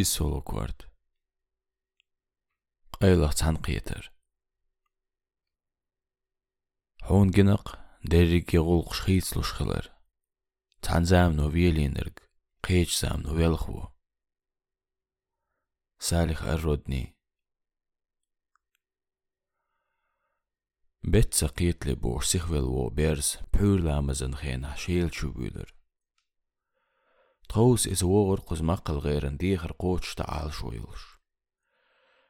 и соло аккорд. Айлах цаана гитар. Хунгинак дэрриги гулгш хийцлушхэлэр. Цанзаам но виелинерг qeejsaam no velxu. Salih ar-Rodni. Betsa qiitli borsih vel wo bers pürlamazın xena şeel çubüdür. Таус из уогыр кузмаккыл гайрынды хыркоочта ал шойылыш.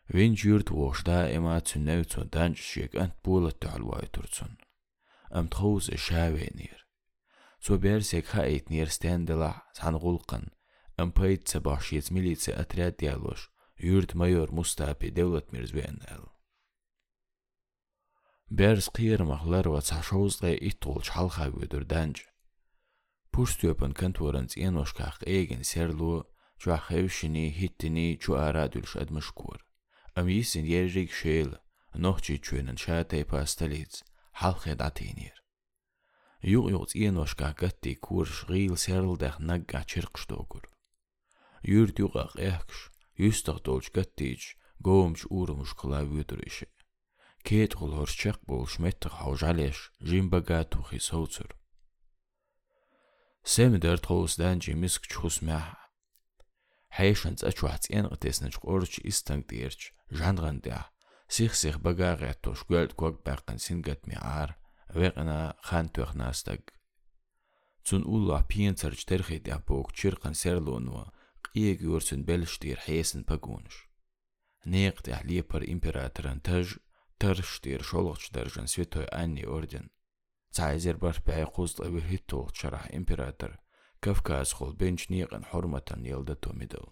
Винч юрт вошда эма цүннәу цундан чек ант буула тал вай турсун. Ам таус э шавенир. Собер сек ха этнер стендела сангулкан. Ам пайтса баш ец милиция отряд диалош. Юрт майор Мустапи Девлат Мирзвенел. Берс махлар ва цашоузға ит ол чалха. Puştüöpün kantorans ienoşkaq egen serlu, çua xevşini hittini çua aradülş admışkur. Am yisin yerrik şeyl, nohçi çönen şateypa stalic, halxed atenir. Yuğyoz ienoşkaq gatti kurş gil serldaq nagga çirqşdogur. Yurdyuqaq ehkş, yüstaq dolç gattiç, gomç urmuş klavyudurişi. Ket gulhorşçaq bolş mettiq havjaleş, jimbaga tuxi sovcur. Сэм дэрдхоос дан жимиск чхусмя. Хайшэн зачвац янгатэснэж гөрч истанг дэрч жанганда. Сих сих багаага тушгөлд гог байкан сингат ми ар вэгна хан тухнастаг. Цун улла пиен царж тэрхэд япог чир кансерлонва ийг юрсэн бэлштир хайсэн пагунш. Нэгт яхлипар императорын таж тэрштир шолгоч дэржэн святой Анни орден بلش دير حيسن بقونش نيق ديا ليبر إمبراطرن تج ترش دير شولغش درجن سويتوي أني أوردن تعزير بار بعيقوز لأبي هيتو شرح إمبراطر كفكاس خل بنش نيقن حرمة يلدتو ميدل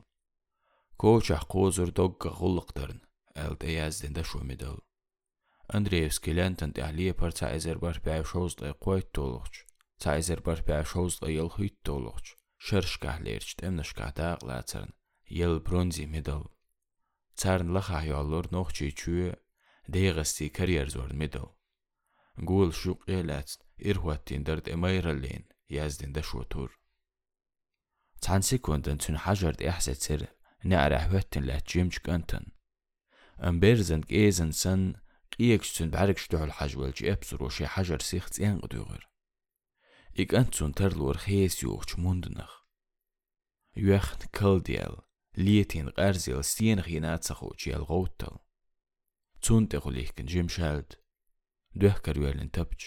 كوشح قوزر دوغ غلق درن ال ديازدن دشو ميدل أندريفسكي لانتن تحليه بار تعزير بار بعي شوز لأي قويت تولغش تعزير بار بعي شوز لأي يلخيت تولغش شرشكح ليرش تمنشكح داق لاترن يل برونزي ميدل تارن Gul sjuk elatst irhuattin dert emayralin yazdin da shotur. Tsan sekunden tun hajart ehset sir na'ra huattin la jimjk antan. Amberzen gezen san qiyeksün barik shtuhul hajwalji ebsur o shi hajar sikhts en gdugur. Ik antsun tarlur khiyes yuqch mundnakh. Yuakhn kaldial lietin qarzil stien ghinat sakhu chial goutal. Tsun tekhulihkin jimshalt duehkar werlin tapch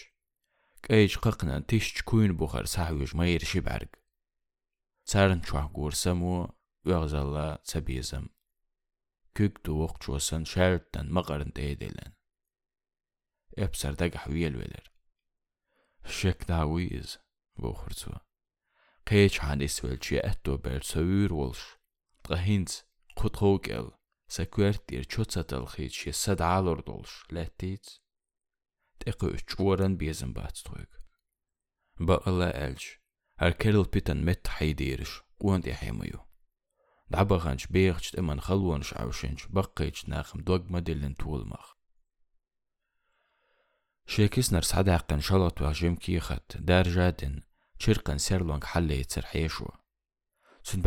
qeich qaqna tisch kuin buxar sahwish mayr shibarg saran chwa gorsamu uagzalla sabizam kük duq chosan şərtdən maqarın deyilən əbsərdə qahviyel velir şək daviz bu xurcu qeç hanis velçi ətdo bel sövür olş qahinc qutqoqel sekvert dir çotsatal xiç sadalor dolş lətdic 2-3 uoran bezin baats. Ba ala elch, ar keril pitan met haydirish, uant yahimuyu. Dabaganch beegcht iman khalwanch awshinch, baqqeech naqim dogma dilin tuulmaq. شيكسنر صداقن شلط وهجم كيخت دار جادن شرقن سيرلونغ حلي سن Sun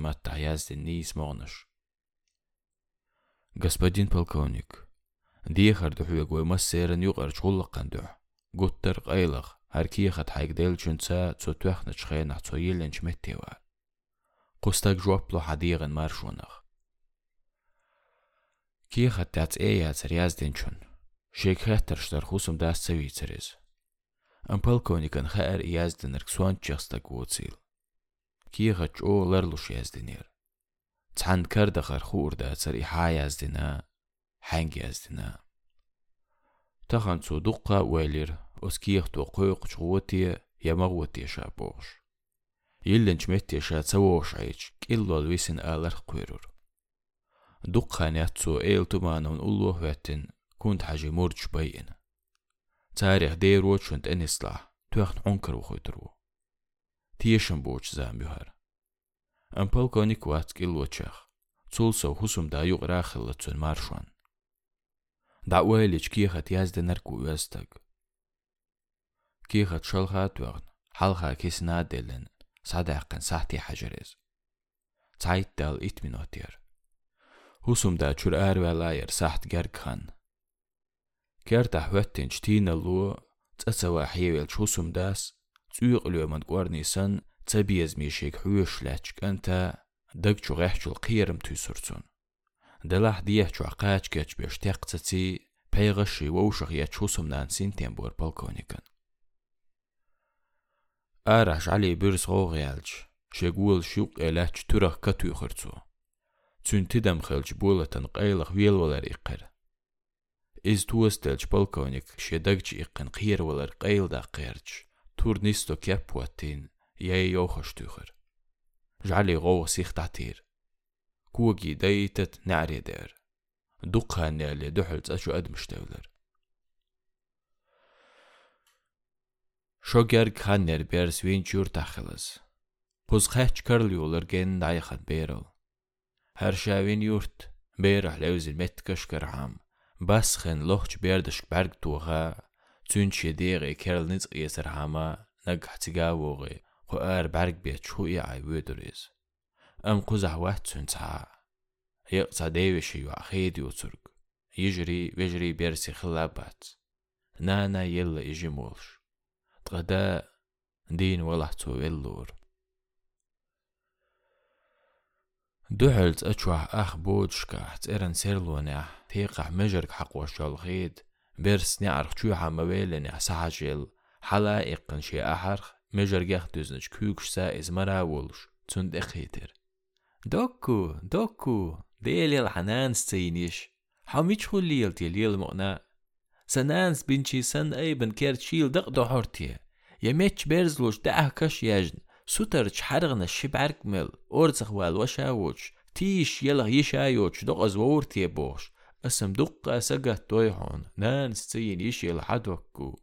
mat tayaz de господин полковник دیخر دحوی گوی ما سیرن یوغر چغلقن دح گوتر قیلق هر کی خد حیق دیل چنسا چو توخن چخی نح چو یلن چمت تیوار قستگ جوپلو حدیغن مرشونخ کی خد تاц ایا цариаз денчун шек хэтэр штар хусум дас цавицэрэз ам полковникан хэр язденэр ксуан чэхстаг уцил ки хач о лэрлуш язденэр цанд кардахар хурда цари хаяздена хэнг яздена. دقا ويلير اسكيخ تو قوق شغوتي يمغوتي شابوش. يلن شمتي شا تسووش عيش كيلو الويسن آلر قويرور. دقا ناتسو إيل تمانون أولوه واتن كنت حاجي مرج بيين تاريخ دير وچونت انسلاح توخن عنكر وخوترو تيشن بوچ زاميوهر أم polkovnik وات كيلو تشخ تولسو حسوم دا يوغ راخل لتسون دعوالج كيخت يازد نركو يستق كيخت شلخات وغن حلخا كيسنا دلن صداقن ساعتي حجرز Zeit دال ات minuttir. Husum da chur ärväläjär saht gerkhan. Kerta höttin stina lu, tsatsawa hiewel chusum das, tsuyqlöman qornisan, tsabiez mishik hüyшлach anta, dag chu rehchul qiyram tüsurtsun. دەلاح دیەچوە قاچ کەچ پێشتێق قچەچی پەیغەشی وە و شەخە چوو سومنانسین تێم بۆر پەڵکۆنیکن ئاراش علی برسۆ غیالچ شێگوڵ شیوق ئێلاچ تورەخ کە توی خرچوە چونتی دەم خەلچ بۆڵەتەن قەیڵخ وێڵوەلەری قەر ئز توەستەلچ پەڵکۆنیک شێدەگچ ئیقن قیرەوەلەر قەیڵدا قێرچ تور نیستۆ کیا پوەتین یای یۆ خەشتوخر ژعلی غۆوە سیختا تیر kuogi deitet närjeder. Dukhanjälje duhults ashu edmstövler. Shogar khanjer ber svinchur tachilis. Pus khech karljuler gen daihat beril. Her shavin yurt berah levzil metkash karham. Basxen loch berdish berg tuha. Tün şedere kerlniz yeser hama. Nag hatiga vogi. Qoar berg bet chu i ay vöduriz. Watsún tsa. Hiq tsa dévishi yu axédi uturg. يجري ويجري بيرسي خلابات. نانا يلا يجي مولش. تغدا دين ولحتو اللور دحلت أشوح أخ بودشكا. إرن سيرلونيا تيقع مجرك حق وشالغيد بيرس نعرق شوحا مويلني ساجل حلائق شي أحرخ. مجرق دوزنش كوكش سا إز مراولش تند إخيتر دوكو دوكو ديلي الحنان ستينيش حميش خليل تيليل مقنا سنانس بنشي سن أيبن كيرت شيل دق دحورتي يميتش بيرزلوش دعه كش يجن سوترچ حرغنا مل أورزخ وال وشاوش تيش يلا يشايوش دق أزور تيبوش اسم دقة سقه تويحون نان ستين يشي الحدوكو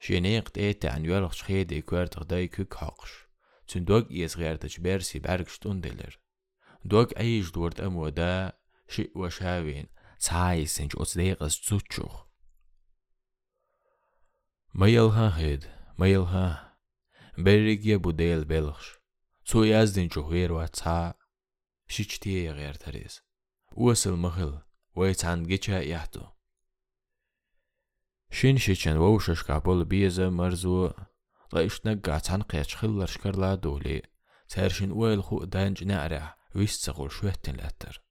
شينيق تيتا عن يولغ شخيدي كوارتغ داي كوك حقش تن دوغ إيز غيرتش بيرسي بارك شتوندلر دوغ أيش دورت أمو دا شئ وشاوين ساي سنج أصديقس تسوتشوخ ميلها هيد ميلها بريجيا بوديل بلغش سو يازدين جوهير واتسا شيشتيه غير تريز وصل مخل ويتعن جيتشا يحتو شين شيشن ووشش كابول بيزا مرزو لايش نقع تنقيش خلر شكرلا دولي تارشن ويل خو دانج نعرح ويستغل شوهتن لاتر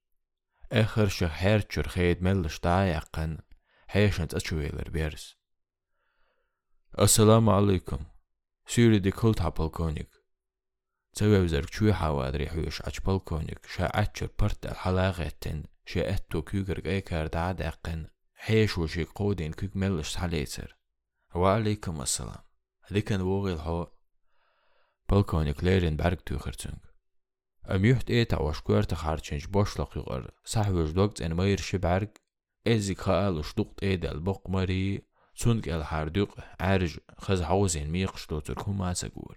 آخر شهر خيد ملش دايقن حيشن تأشويلر بيرس السلام عليكم سيري دي كل بالكونيك تسوي وزرك شوي حوادري حوش عش بالكونيك شا عتشر برت الحلاغتن شا اتو كوكر ايكار دعاد اقن حيش وشي قودين كوك ملش حليتر وعليكم السلام Hadikan wogel ho polkovnik Lerenberg tüxirçünk. Ömüht eta oşkuert xarçınç boşlaq yuqar. Sahvöz dokts en mayr şiberg ezik xal ushduqt edel boqmari sunk el harduq ərj xız hauzen miqşlo türkumasa gur.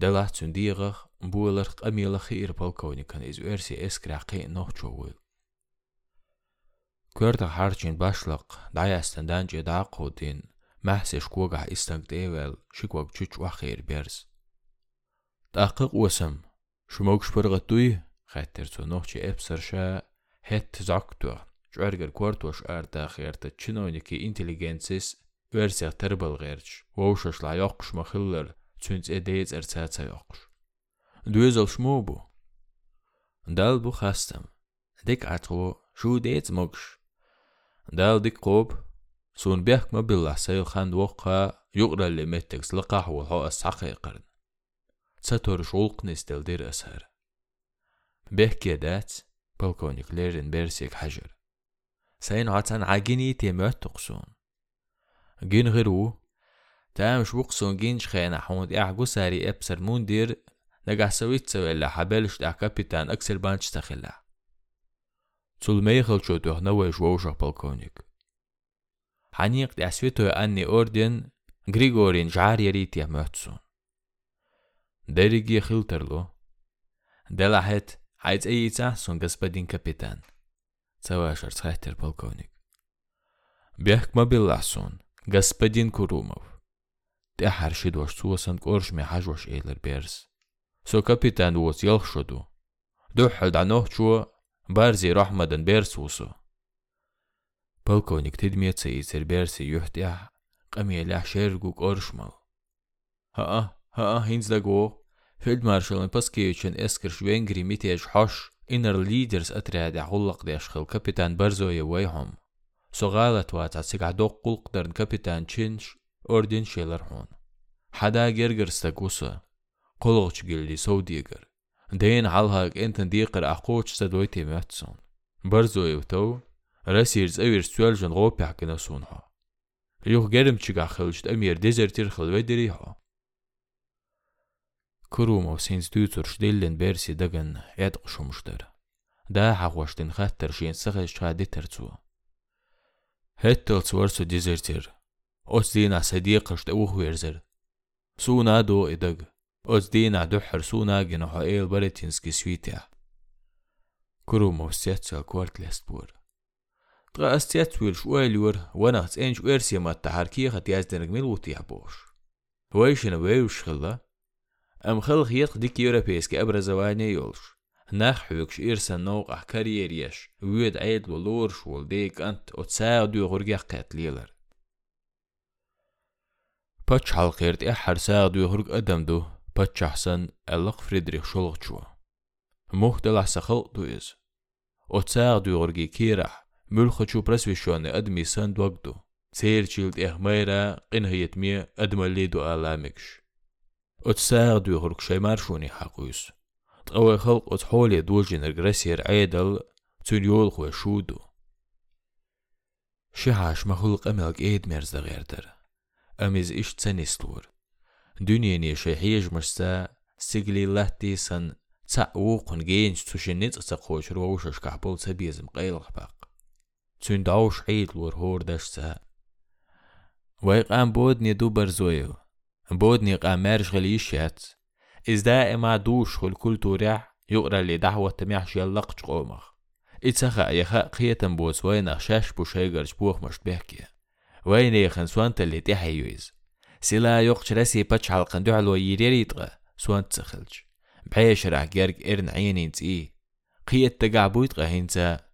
Dalah tündiğaq bular qamila xir polkovnikan iz versi eskraqi nohçovul. Kördə harçın başlıq dayastından ceda qodin. მაჰსეშ გუაგა ისტანკტეველ შიგვაგ ჩუჩვახერ ბერს ტახყი ყუასამ შმოგშფერღა ტუი ხატერცო ნოხჩი ეფსერშა ჰეთ ზაქტვა ჭვერგერ კვარტვაშ არდა ხერტა ჩინონიკი ინტელიგენცის ვერსია ტერბალღერჩ ვოუშაშლა იოხშ მოხილლერ ცუნც ედეი წერცაცა იოხშ დუეზალ შმობო დალბუ ხასტამ. დეკ ატრო შუდეც მოგშ დალდიკ ყობ سون بيحك ما بالله سيل خاند وقها يقرا اللي متكس لقاح وحو أسحقي قرن. تساتور شولق نستل دير أسهر. بيحكي دات بالكونيك ليرن بيرسيك حجر. سين عطان عجيني تيموت تقصون. جين غيرو تامش بقصون جين شخينا حمود اعجو ساري إبسر موندير نجح سويت سوي اللي حبالش دا كابيتان اكسل بانش تخلا تول ميخل شو توه نوش ووشخ بالكونيك. Haniq der svetoj e Anni Ordin Grigorin Žarjeri tja möhtsun. Derigi e hilterlu. Delahet aiz eicasun gospodin kapitan. Cavašar skaiter polkovnik. Бяхма Белласон, господин Курумов. Те харши дош суасан коршме хажваш эйлер берс. Со капитан уос ялхшоду. Духад анохчуа барзи рахмадан берс усу. يحتيح قمي لح شيرجو قرشمال ها ها هينز لغو فيلد مارشال باسكيوشن اسكر شوينغري ميتيج حش إنر ليدرز أتراد حلق ديشخل كابيتان برزوية ويهم سو غالت وات عسيق عدوق قلق درن كابيتان تشينش أردن شيلر هون حدا جرجر ستاقوسا قلغش جلدي سو ديگر دين حالهاك انتن ديقر أقوش سدويتي ماتسون برزوية وتو غوبي حكنا سونها يوخ جرم تشيقا خلجت أمير ديزرتير خل ودريها كرومو سينز دوتر شديلن بيرسي دغن يدق شمشتر دا حقوشتن خاتر شين سخش خادي ترتسو هتل سورسو ديزرتير اوس دينا صديقش اوه ويرزر. سونا دو ادغ اوس دينا دحر سونا جنو حقيل بريتينسكي سويتيا. كرومو سيتسال كوارت لستبور تغا استيتويل شواليور وأنا انج ويرسي ما التحركي خد يازدنك ميلوتي عبوش ويشن ويوش خلا؟ أم خلق يتق ديك يوروبيسكي أبرز واني يولش. ناخ حوكش إرسا نوق كاريريش ويد عيد ولورش ولديك أنت وتساعدو غرقيا قات ليلر. باتش حلقيرت إحر ساعدو يغرق أدمدو باتش أحسن ألق فريدريخ شلغ شوا مهدل أحسخل دو إز. وتساعدو يغرقي كيرح ملخشو برسويشواني أدمي سند وقدو سيرشيلد إحميرا قنهيت مية أدمالي دو آلامكش وتساعدو يغرق شي مارشوني حقويس تقوي خلق وتحولي دوجين رجرسير عيدل تون يول خو شودو شحاش مخلق أملك إيد مرز غيردر أميز إش تسنستور دنيا شي حيج مرسا سيجلي لاتي سن تسعوقن جينش تشنيت تسقوش روشش كحبول داوش عيد لور هور داشتا ويقام بودني دوبر زويو بودني قامارش غليشات إز دائما دوش خل كل تورع يقرأ لي دعوة تميحش يلقش قومخ. إتسخا يخا قيتن بوس وين أخشاش بوشيغرش بوخ مش بيحكي وين يخن سوانت اللي تحيويز سلا يقش رسي باتش حلقن دعلو يريريتغا سوانت تسخلج بحيش راح جارك إرن عينين تي قيت تقع بويتغا هينتا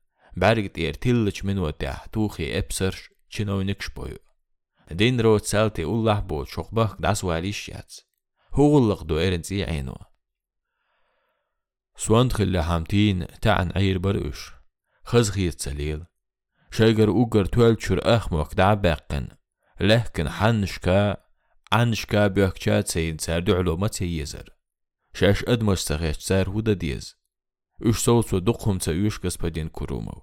نكش بويو دين روت سالتي الله بوت شوخبخ دعس واليش ياتس هوغلق دو إرن تي عينو سوانت خلي حامتين تعن عير برقش خزغيت سليل شايقر اوغر توالشر اخموك دع باقن لكن حنشكا عنشكا بيوكشات سين سار دعلو ما تيزر شاش ادمش سغيش سار هودا ديز اش صوتو دقهم تايوش قسبدين كرومو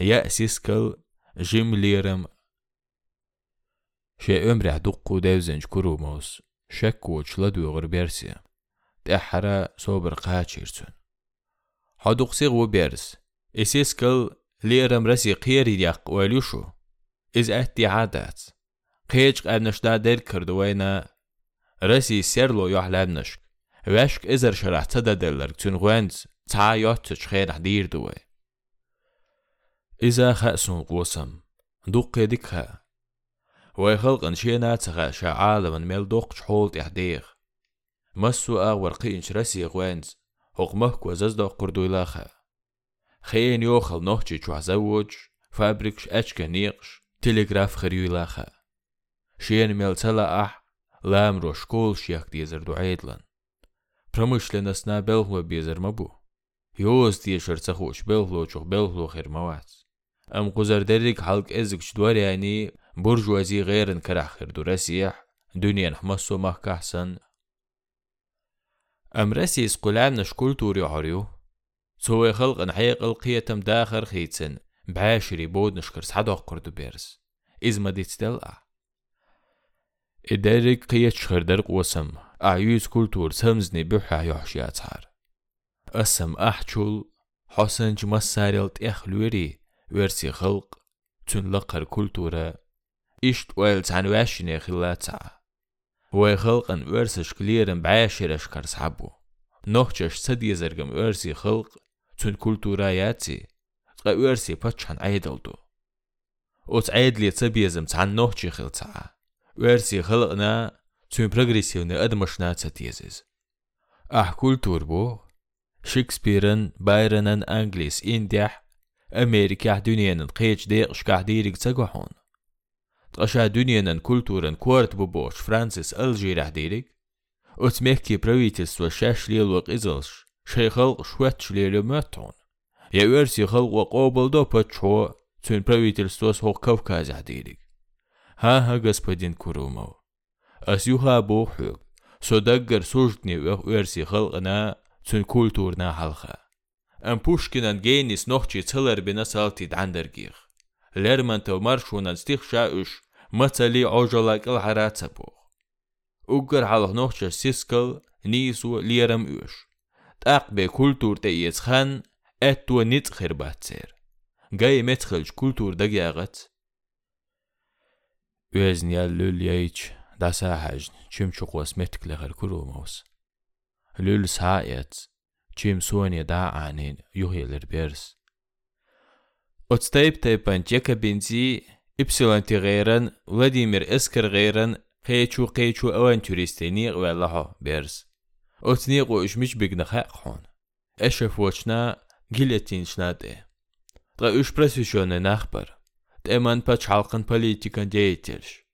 يا سيسكل جيم ليرم شي امرع دقو داوزنج كروموس شكوش لدو غربيرسي تأحرا صوبر قاتشيرتون حدوق سيغو بيرس إسيسكل ليرم رسي قيري ديق وليشو إز أهتي عادات قيج قابنش دا دير كردوينا رسي سيرلو يحلانش واشك إزر شرح تدا دلر تون تا يوتش خير حدير دوي. إذا خأسون قوسم دوق دكها ويخلق انشينا تغا شعالة من ميل دوق شحول تحديغ مسو ورقي انش رسي غوانز هقمهك وززدو قردو لاخا خين يوخل نوحجي شو عزوج فابريكش اشكا نيقش تلغراف خريو لاخا شين ميل تلا أح لام روشكول شيخ ديزر دعيدلن برمشلنسنا بلغو بيزر مبو. هیۆستیەشەر چەخۆش بێڵۆچۆخ بێڵۆ خێرمەوات ئەم قوزەردەرێک هەڵک ئێزک دووارانی بورژوازی غێرن کەرا خردورەسیح دونیان حمە سۆمەح کەحسەن ئەمرەسی سقلان نشکولتوری عڕیو سۆی خەڵقن حەیە قڵقیەتم داخر خیچن باشری بۆ نشکرس حەدۆق قرد و بێرز ئیزمە دیتدەڵ ئا ئێدەرێک قیە چخردەر قوسم ئاویز کولتور سەمزنی بحا یحشیا چار أسم أحشل حسنج مسارلت إخلوري ورسي خلق تن لقر كولتورا إشت ويلت عن واشني خلاتع ويخلقن ورسش كليرن بعاشرش كار صحبو نوحشش سدي زرقم ورسي خلق تن كولتورا ياتي تقا ورسي باتشان عيدلدو وتعيد لي تبيزم تعن نوحشي خلتع ورسي خلقنا تن برغريسيونا أدمشنا تديزيز أح كولتور بو Shakespeare'in, Byron'in Anglis indiach, Amerikah dünyanın qeyçde ışkah deyirik tsagahon. Tqaşa dünyanın kulturin kuart buboş Francis Algerah deyirik, ötmekki pravitelstvo şaşliyelvak izilş, şeyhalq şvetçliyeli mötton. Ya örsi halqa qobildo paço, tün pravitelstvo soq Kavkazah deyirik. Ha ha господин Kurumov. As yuha bu hüb, sodaggar sujtni vöq örsi halqna ورسي خلقنا تون كولتورنا حلقة أم بوشكينان جينيس نوخشي تسلر بنا سالتي عندرجيخ ليرمان تو مرشونان ستيخ شاوش مثلي عجلك الحرات سبوخ أجر حلق نوخشي سيسكل نيسو ليرم اوش تاق بي كولتور تيز خان اتو نيت خربات سير جاي متخلج كولتور دقيقت وزن يالول يايش داسا حاجن چم چقوس lül saet, čim suonje da anin juhilir birs. Отстейпте пантека бензи, ипсиланти гейрен, Владимир эскер гейрен, хейчу хейчу авантюристени гвеллахо берс. Отнигу ишмич бигна хэкхон. Эшеф вочна гилетин шнаде. Дра уж пресвещённый нахбар. Дэман па чалкан политикан деятельш.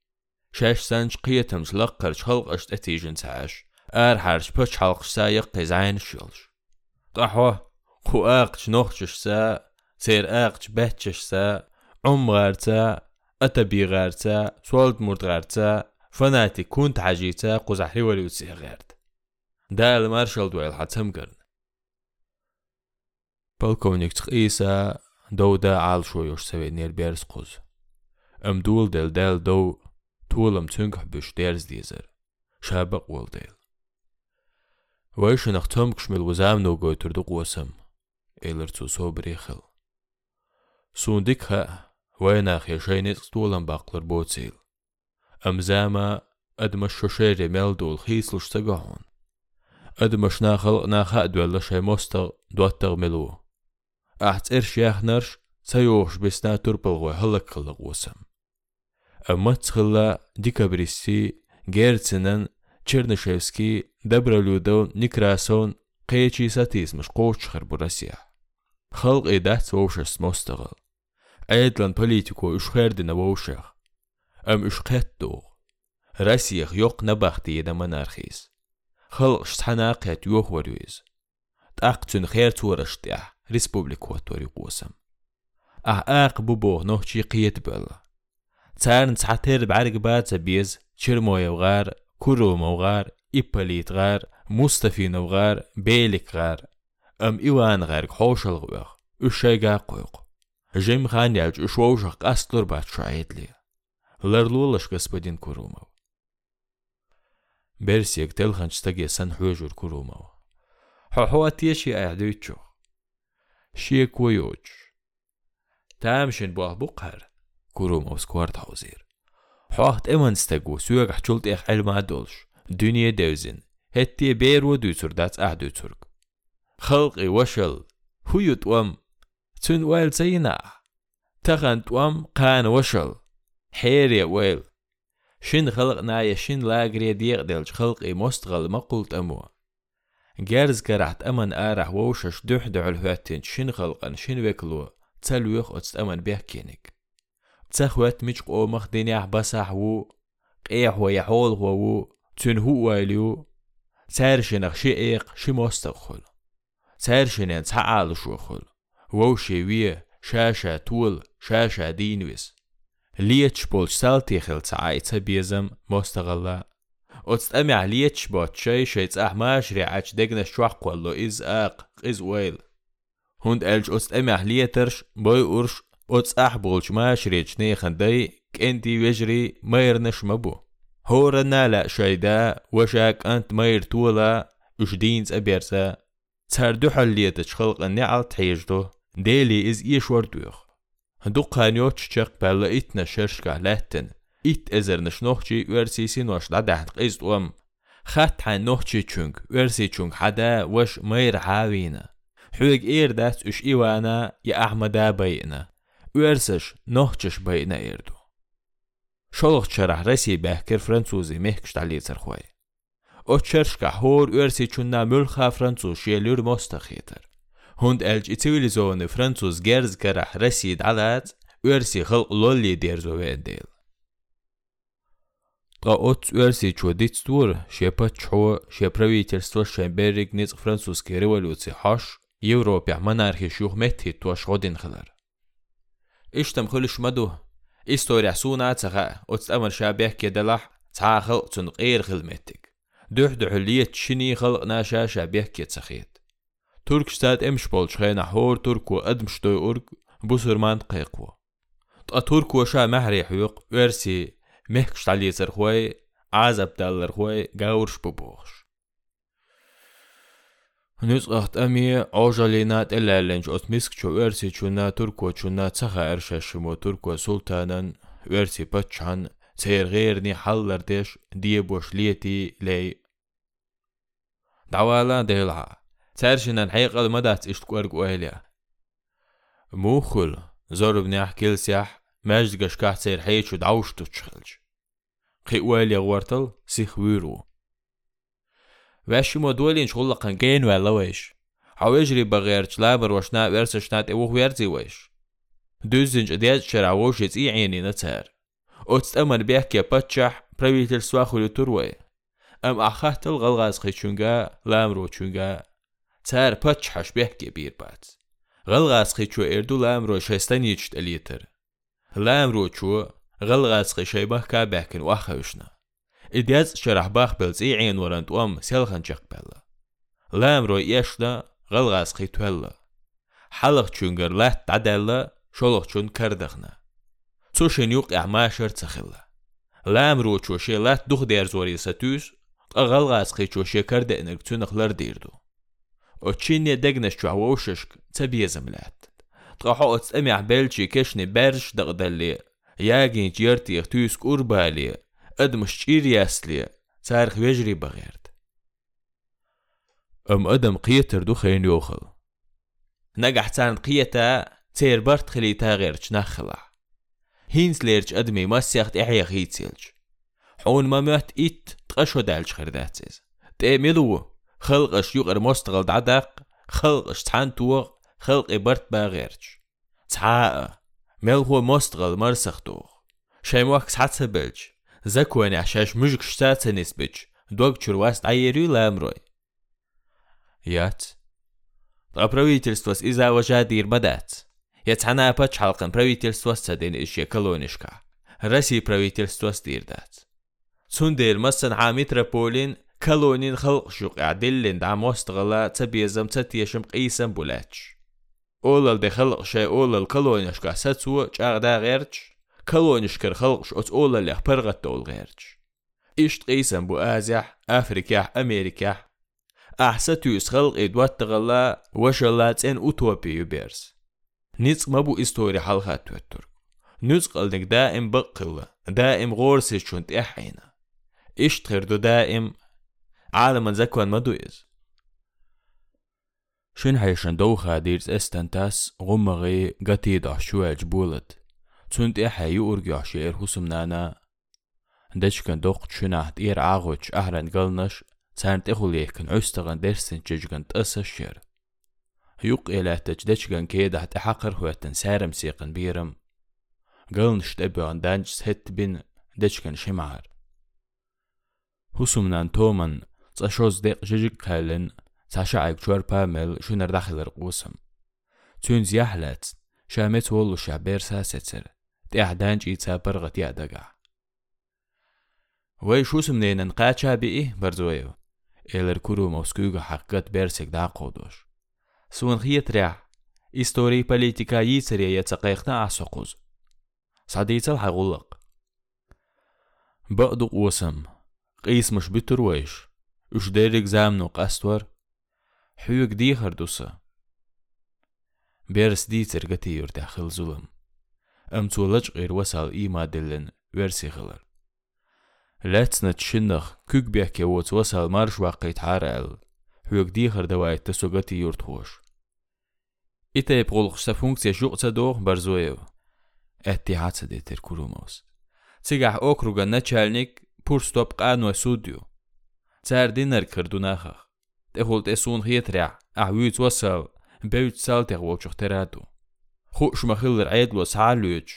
Шэш санч киетам шлак карчхал ашт этижен цааш. Etijin saş. Er harç paç halq sayıq qizayn şulş. Dahwa qu aqç noxçışsa, ser aqç behçişsa, عمغارتا أتبيغارتا سولد مرتغارتا فناتي كنت حاجيتا قزحري ولي غارت دا المارشال دويل حتم قرن بالكونيك تقيسا دو دا عال شويوش سوي نير بيرس قوز ام دول دل دل دو طولم تنكح بش ديرز ديزر شابق ول إلر تو سو بريخل سوندك ها وين أخي شينيت طولم باقلر بوتسيل أم زاما أدمش شوشيري ميل دول خيسلش تقهون أدمش ناخل ناخا أدوال شي مستغ دواتغ ملوه أحت إرش يحنرش سيوش بسنا تربل هلك خلق وسم أما تخلا ديكابريسي جيرتسنن Чернышевский, Добролюдов, Некрасов, қечи сатизмыш қоочхар бурасия. Халқ эдәц воушаш смостығыл. Әйтлан политико үшхәрдіна воушах. Әм үшқәттоғ. Расияқ йоқ набақты еді монархиз. Халқ шсханақет йоқ варуиз. Тақ түн хер туырышты республику атори қосым. Ах әқ бұбоғ нохчи қиет бөлі. Цәрн цәтер бәргі бәтсі без, чырмойығар, کوڕۆمە و غار ئیپەلیت غار مستەفین و غار بێلێک غار ئەم ئیوان غەرگ خۆشڵ وەخ ئوشەگا قۆق ژێم خانیاج شوە و ژەق ئەستۆر باتشایەت لێ لەرلۆ لەشکەسپەدین کوڕومەوە بەرسێک تەل خەنجتەگێ سەن حێژور کوڕومەوە حەحوا تێشی ئاعدەوی چۆ شیە کۆیۆچ تامشن بۆ بوو قەر کوڕوم ئەو سکوارد حوزێر إمان ستاقو سوغ حجولت إخ علما دولش دنيا دوزن هتي بير ودوتر دات أهدو ترك خلقي وشل هو يتوام تون ويل زينا تغن توام قان وشل حيري ويل شن خلقنا يا شن لاغري ديق دلج خلقي مستغل ما قلت أمو جارز كرحت أمن آرح ووشش دوح دعو الهواتين شن خلقن شن ويكلو تسلويخ أتست أمن بيه كينك تسخوات ميش قومخ دينيح بسح وو قيح ويحول وو تن هو وايليو تسار شنخ شئيق شي مستقخل تسار شنين تعال شوخل وو شيوية شاشة طول شاشة دينويس ليتش بولش سالتيخل تعاي تبيزم مستغلا أتستمع عليتش باتشاي شيتس أحماش ريعاتش دقنا شوح قولو إز آق إز ويل. هند ألج أتستمع ليترش بوي أرش أتس أحبولش ماش ريتش نيخن داي كنتي وجري ميرنش مبو هورنا لا شايدا وشاك أنت مير تولا وش دينز أبيرسا تساردو حليتش خلق النعال تحيجدو ديلي إز إيش وردوخ دوق هانيوتش شاق بالا إتنا شرشكا لاتن it ezernish nohchi versisi nosh da daht qist um خات حن نوحشي تشونك ورسي تشونك حدا وش مير حاوينا حوق إير داس إش إيوانا يا أحمدا بينا üerseş nohçeş bayna erdu. Şoloq çerah resi behker fransuzi mehkşta lezer xoy. O çerşka hor üersi çunna mülxa fransuz şelür mostaxeter. Hund elç itsivilizone fransuz gerz kerah resi dalat üersi xalq lolli derzo vendel. Qaot üersi çoditstur şepa çho şepravitelstvo şemberrig nitz fransuski revolutsi haş Европе монархи шух метти туаш годин хылар. اشتم خلش مدو история суна цага оц амар шабех кедалах цаахыл цун غير خلمتك دوح دحلية شني خلق ناشا شابيح كي تسخيت ترك شتات امش بولش خينا حور تركو ادمش دوي اورك بوسرمان قيقوا طا تركو شا محري حيوق ورسي مهكش تعلي خوي عزب دالر خوي غاورش ببوخش ნუისყახტამია ოჟალენა ტელალენჯ ოსმისკჩო ვერსიჩუნა თურკოჩუნა ცახაერშაშიმო თურკო სულთანან ვერსიპა ჩან ცერღერნი ჰალლარდეშ დიებოშლიეთი ლეი დავალა დელა царшинан хайқал мадац иштқуэр куэля мухул зорбни ахкилсях маждгаш кахцер хайчу даушту чхилж қи уэли гвартал сихвиру واشي دولين شغل قن جين ولا ويش حواجري بغيرش لابر وشنا ورسشنات اوه ويرزي ويش دوزنج اديات شراوش يتي عيني نتار أتستأمر بيحكي باتشح بريفيتل سواخو لتروي أم أخات الغلغاز خيشونغا لامرو چونغا تار باتشحش بيحكي بير بات. غلغاز خيشو إردو لامرو شاستان يجت أليتر لامرو چو غلغاز خيشيبه كابحكن واخوشنا идяц шарахбах пелци айн варантуам селхан чакпелла. Лам рой ешна галгаски туэлла. Халах чунгар лат таделла шолох чун кардахна. Цушен юк ахмашар цахилла. Лам ро чуше лат дух дер зори сатюс галгаски чуше карда энергцунахлар дирду. Очинне дегнеш чуавошешк цабиезам лат. Тхахо ацэмя бэлчи кешни берш дагдалли. Ягин чьерти ихтюск урбали. ادمش چير ياسلي تارخ ويجري بغيرت ام آدم قيتر دو خين يوخل نجح تان قيتا تير برت خليتا غيرش نخلع هينز ليرج أدمي ما سيخت إحيا غيتسيلج حون ما مهت إيت تقشو دالج خرداتسيز تأملو خلقش يقر مستغل دعدق خلقش تحان توغ خلق إبرت باغيرج تعاء ميل هو مستغل مرسخ توغ شايموك سحتسبلج زكواني عشاش مجك شتات نسبج دوغ чурваст айерю ламрой. Ят. Правительство из-за вожадир бадать. يتحنا باتش حلقن правительство سدين إشيا كلونشكا رسي правительство ستيردات سندير مسن عامتر بولين كلونين خلق شوق عدلين دعم وستغلا تبيزم تتيشم قيسم بولاتش أولل دي خلق شي أولل كلونشكا ستسو جاغدا غيرش كلونشكر خلق شوت أولل يخبرغت دول غيرش إشت قيسم بو آزيح أفريكا أمريكا أحسن خلق إدوات تغلا وشلات إن أوتوبي يبيرس نيتس مابو إستوري حلقات توتر نوز قلدك دائم بقلة دائم غورسي شونت إحينا إيش تغيردو دائم عالم زكوان مدويز شن حيشن دوخا ديرز استنتاس غمغي قتيد عشوة جبولت Zünd er hei urgiashe er husum nana. Dechken doch chunaht er aguch ahren galnash, zant ehuleken östagan dersin çocukun tasışır. Yuq elähtec dechken kedah tehakar huetten särem seqin birim. Galnish tebuan danç het bin dechken şimar. Husumnan toman, zaşoz deq çocuk kalin, Sasha ayk çor pamel şunar daxilir qusum. Tün ziyahlats, şamet volu şaber sasetser. ساستر تيح دانج إيتا برغت يادقع وي شو سمنين نقاتشا بإيه برزويو. إلر كورو موسكوغا حقت بيرسك دا قودوش. سون خيترع إستوري بوليتيكا يسري يتقيقنا عسقوز. صديت الحغلق بقدق وسم. قيس مش بترويش وش ديرك زامنو قستور حيوك ديخر دوسا بيرس ديتر قتير داخل ظلم. ըմցուլաջ ղերվասալ ի մադելեն վերսիղլար լեցնա չնախ քուկբյակե ոцвасալ մարշ վակիթ հարալ հյուգդի հրդավայտ սոգատի յուրտխոշ իտե պրոլխսա ֆունկցիա ժուղցադող բարզոև اتحاد դետեր կուրումոս ցիգահ օկրուգա նաչալնիկ պուրստոպ կանո սուդյո ցարդիներ քրդունախ տեղոլտ էսուն հիետրա ահյուից ոսալ բեյցալ տեղ ոչոխ տերադու ხუშმა ხილერ აიდლოს ალუეჩ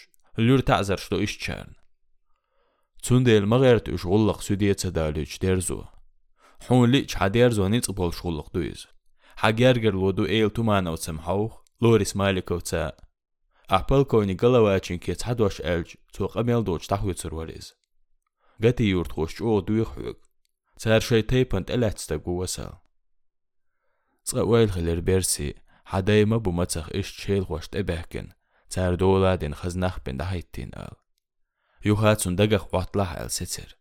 ლურ тазар что исчерн цундел магертуш уллах сүдиеца далуч дерзу хунли чадерзони цбол шуллах дуиз хагергер лоду эйл тумановцам хаух ლორის მაილიკოვცა აპალკონი გალავაჩინკე ცადვაშ ელჯ ცოყამელ დოჭ დახვიცრვალეს გათი იურთხოს ჭო დუიხვეგ ცარშე თეიფან ტელაცდა გუასა წავალ ხელერ ბერსი دوي خوك تار شي تيبنت ألات ستقو وسال تقويل خلير بيرسي حداي ما بو متخ إش تشيل خوش تبهكن تار دولا دين خزنخ بين دهيتين أل يوهات سندقخ واتلاح أل ستر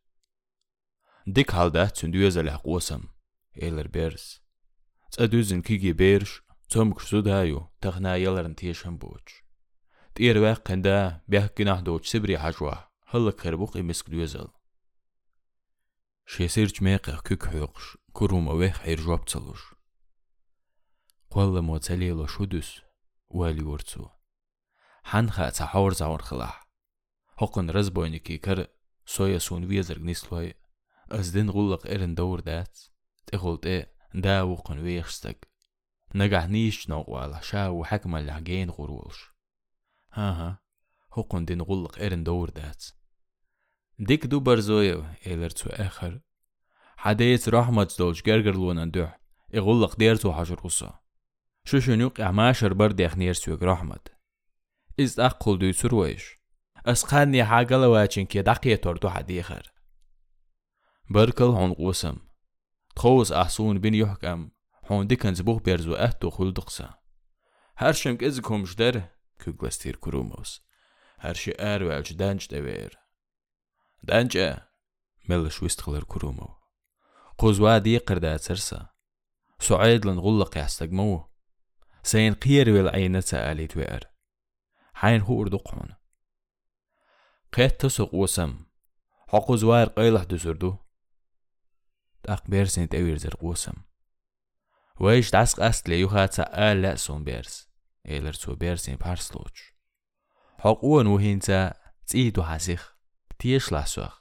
ديك halda tündüyezel qosam eler bers tsadüzün kigi berş çomk sudayu taxna yaların tiyşan boç تير واقن دا بيح جناح دوش سبري حجوة هلا كربوق يمسك دوزل شي سيرج ميقع كوك حوقش كروم اويح حير جواب تلوش قوال مو تليلو شودس والي ورتسو حنخا تحور زاور خلاح حقن رزبوينكي كر سويا سون ويزر نسلوي أزدين غلق إرن دور دات تقولت إيه دا وقن ويخستك نجح نيش نوغوال شا وحكم الحجين غرولش ها ها هقن دين غلق إرن دور دات ديك دو برزويو إيلر تو آخر حديث رحمة دولش جرجر لون اندوح إغلق ديرتو حجر شو شنوق إعماشر برد يخنير سوق رحمة إز أقل دو سرويش أسقاني حاجة لواتشن كي دقية تورتو حديخر بركل هون قوسم. تخوص أحسون بين يحكم هون دكن زبوخ بيرزو أهتو خلدقسا هرشم كزكم جدر كوغلستير كروموس هرشي آر والج دانج دوير دانج ملش ويستخلر كرومو قوزوا دي قردا ترسا سعيد لن غلق يستقمو سين сайн qiarvel aynasa alitwer hayn hurduqun qattus qusam hoquzwar qaylah dusurdu taq bersin tevirzer qusam. Weish das qastle yuhatsa ala sun bers eler su bersin parsluch hoqun uhinza tsidu hasix tiesh lasuq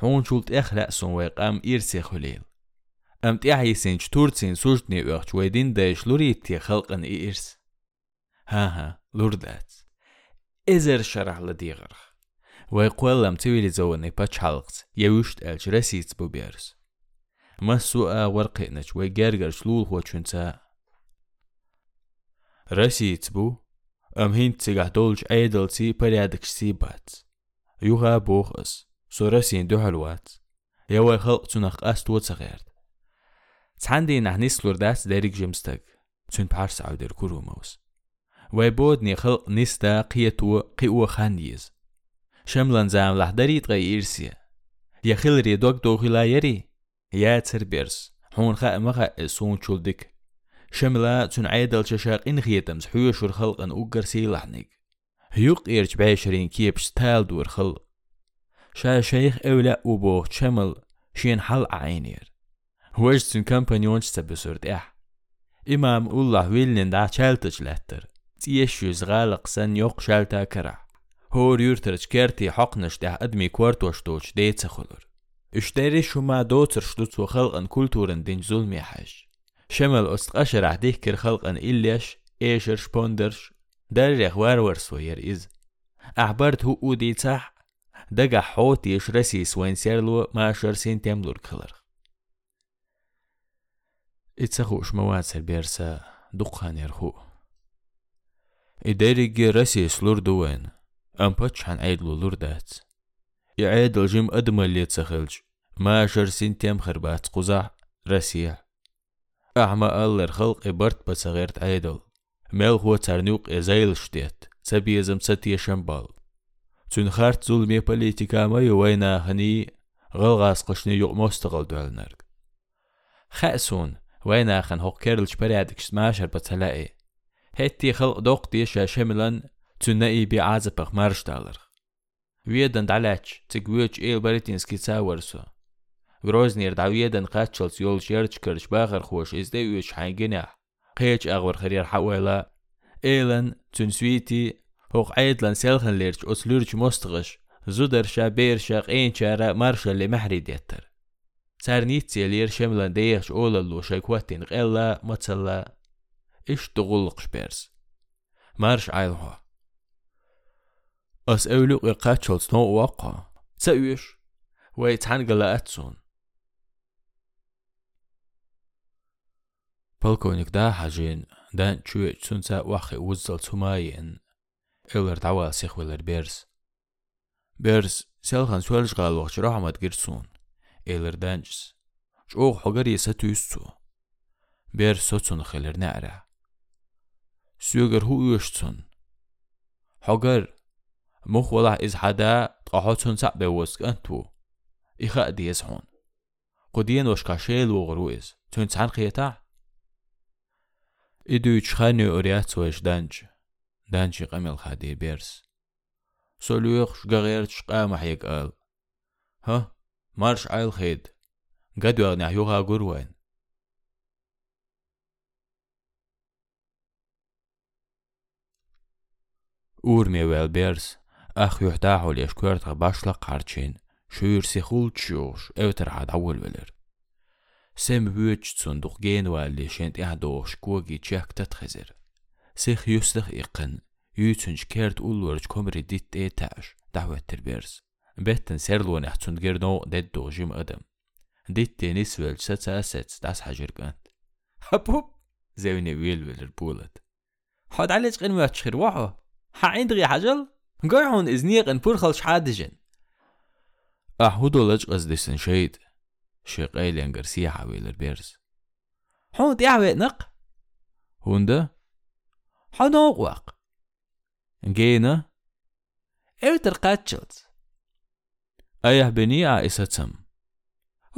hunchult ikhla sun waqam irsexulil خليل أم تيحيسين شتورتسين سوجتني وقت ويدين دايش لوريتي خلقن إيرس ها ها لوردات. إزر شرح لديغرخ ويقول لم تويلي زوني باتشالقت يوشت ألج رسيت بو بيرس مسوء ورقينش ويجرجر شلول هو چونتا رسيت بو. ام هين تسيغه دولج ايدل سي بريادك سي بات. يوها بوخس سو رسين دو حلوات. يوا خلق تنخ است وصغيرد تحندي نحنيس لورداس داريك جمستك تون بارس عودر كروموس ويبودني خلق نستا قيتو قيو خانيز شملن زام لحدريت غي إيرسيا يخلري دوك دوغي لا يري يا تربيرس حون خا مخا سون شولدك شملا تون عيدل ششاق إن خيتمز حيوشور خلق أن أوغر سيلحنك هيوق إيرج بعشرين كيبش تال دور خلق شا شيخ أولا أبو شمل شين حل عينير هوش تون كامبانيون تبسورد إح إمام الله ويلن دا شالتج لاتر تيشوز غالق سن يوق شالتا كرع هور يورترج كيرتي حقنش ده أدمي كوارتوش دوش ديتsa خلور اشتري شما دوتر شتوت وخلقن كولتورن دين ظلمي حاج شمل أستقشر عديه كر خلقن إليش إيشر شبوندرش داريخ وارور سوير إز أعبرت هو أودي تاح دقا حوت يش رسيس وين سيرلو ما شرسين تملور كلر إتسخوش مواتر بيرسا دقان يرخو. إداريج رسيس لور دوين أم باتش عن عيدلو لور دات. يعيد الجيم أدمى اللي تسخلج ما شرسين تيم خربات قزع رسيع أعمى الله خلق إبرت بصغيرت عيدل. ميل هو ترنوق إزايل شتيت تبي يزم ستي شمبال. تون خارت ظلمي بوليتيكا ما يوينا هني غلغاس قشني يوق مستقل دوالنرق خأسون وينا خن هوق كيرلش بريادك شماشر بتلاقي هتي خلق دوق ديشا شملن تنائي بيعازبخ مارش دالر ويدن دعلاش تقويش إيل بريتينسكي تاورسو غروزنير دعويدن قاتشلس يول شيرش كرش باخر خوش إزدي ويش حاجنح قيش أغور خرير حويلا إيلن تنسويتي هوق عيدلن سيلخن ليرش أسلورش مستغش زودرشا بيرشا قينشارا مارشا اللي محري ديتر سارنيتسي لير شملا ديخش أولا لو شاكواتين غيلا متسلا إش تغلقش بيرس مارش عيلها أس أولو إقاتشل سنو واقع تسأويش ويتحنقل أتسون Polkovnik da hajin dan chuet sunsa wache uzzal tumayen. Eller dawa sich weller bers. Bers selhan swelj gal wach rahmat girsun. Eller danjs. Çoğ hogar yesa tüssu. Bers sotsun kheler nara. Süger hu uyuştsun. Hogar مخ والله إز حدا تقاحوتون سعب وسك أنتو إخاء دي يسحون قدين وش كاشيل وغرويز تون تسعن قيتا إدو يتشخاني أوريات وش دانج دانج قمل خادي بيرس سوليوخ شغير تشقا محيك قال ها Marsch Eilheid, Gadwar Nahyura Gurwen. Urmi vēl bērs, ah juhtāhu liež kērtā bašla kārčīn, šūr sihul čūš, evtarāda ulvelir. Sem vüç sunduq gen valli şent ehdoş kogi çek tatxizir. Sih yusdıq iqin, yüçünç kert ulvurç komri dit etaş, davettir bers. Betten serlon ihtzund gerno deddo jim adam. Dit tenis vel satsa sets das hajirgant. Hop hop, زوني ويل ويل بولت. حد عليك غير ما تشخر وحو. ها عندي حجل؟ قاعون إزنيق إن بورخل شحادجن أحودو لج قصدسن شيد شيقايل ينقر سيحة ويلر بيرز حون تيعوي نق هوندا حنوق واق جينا اوتر قاتشلت بنيا اساتسم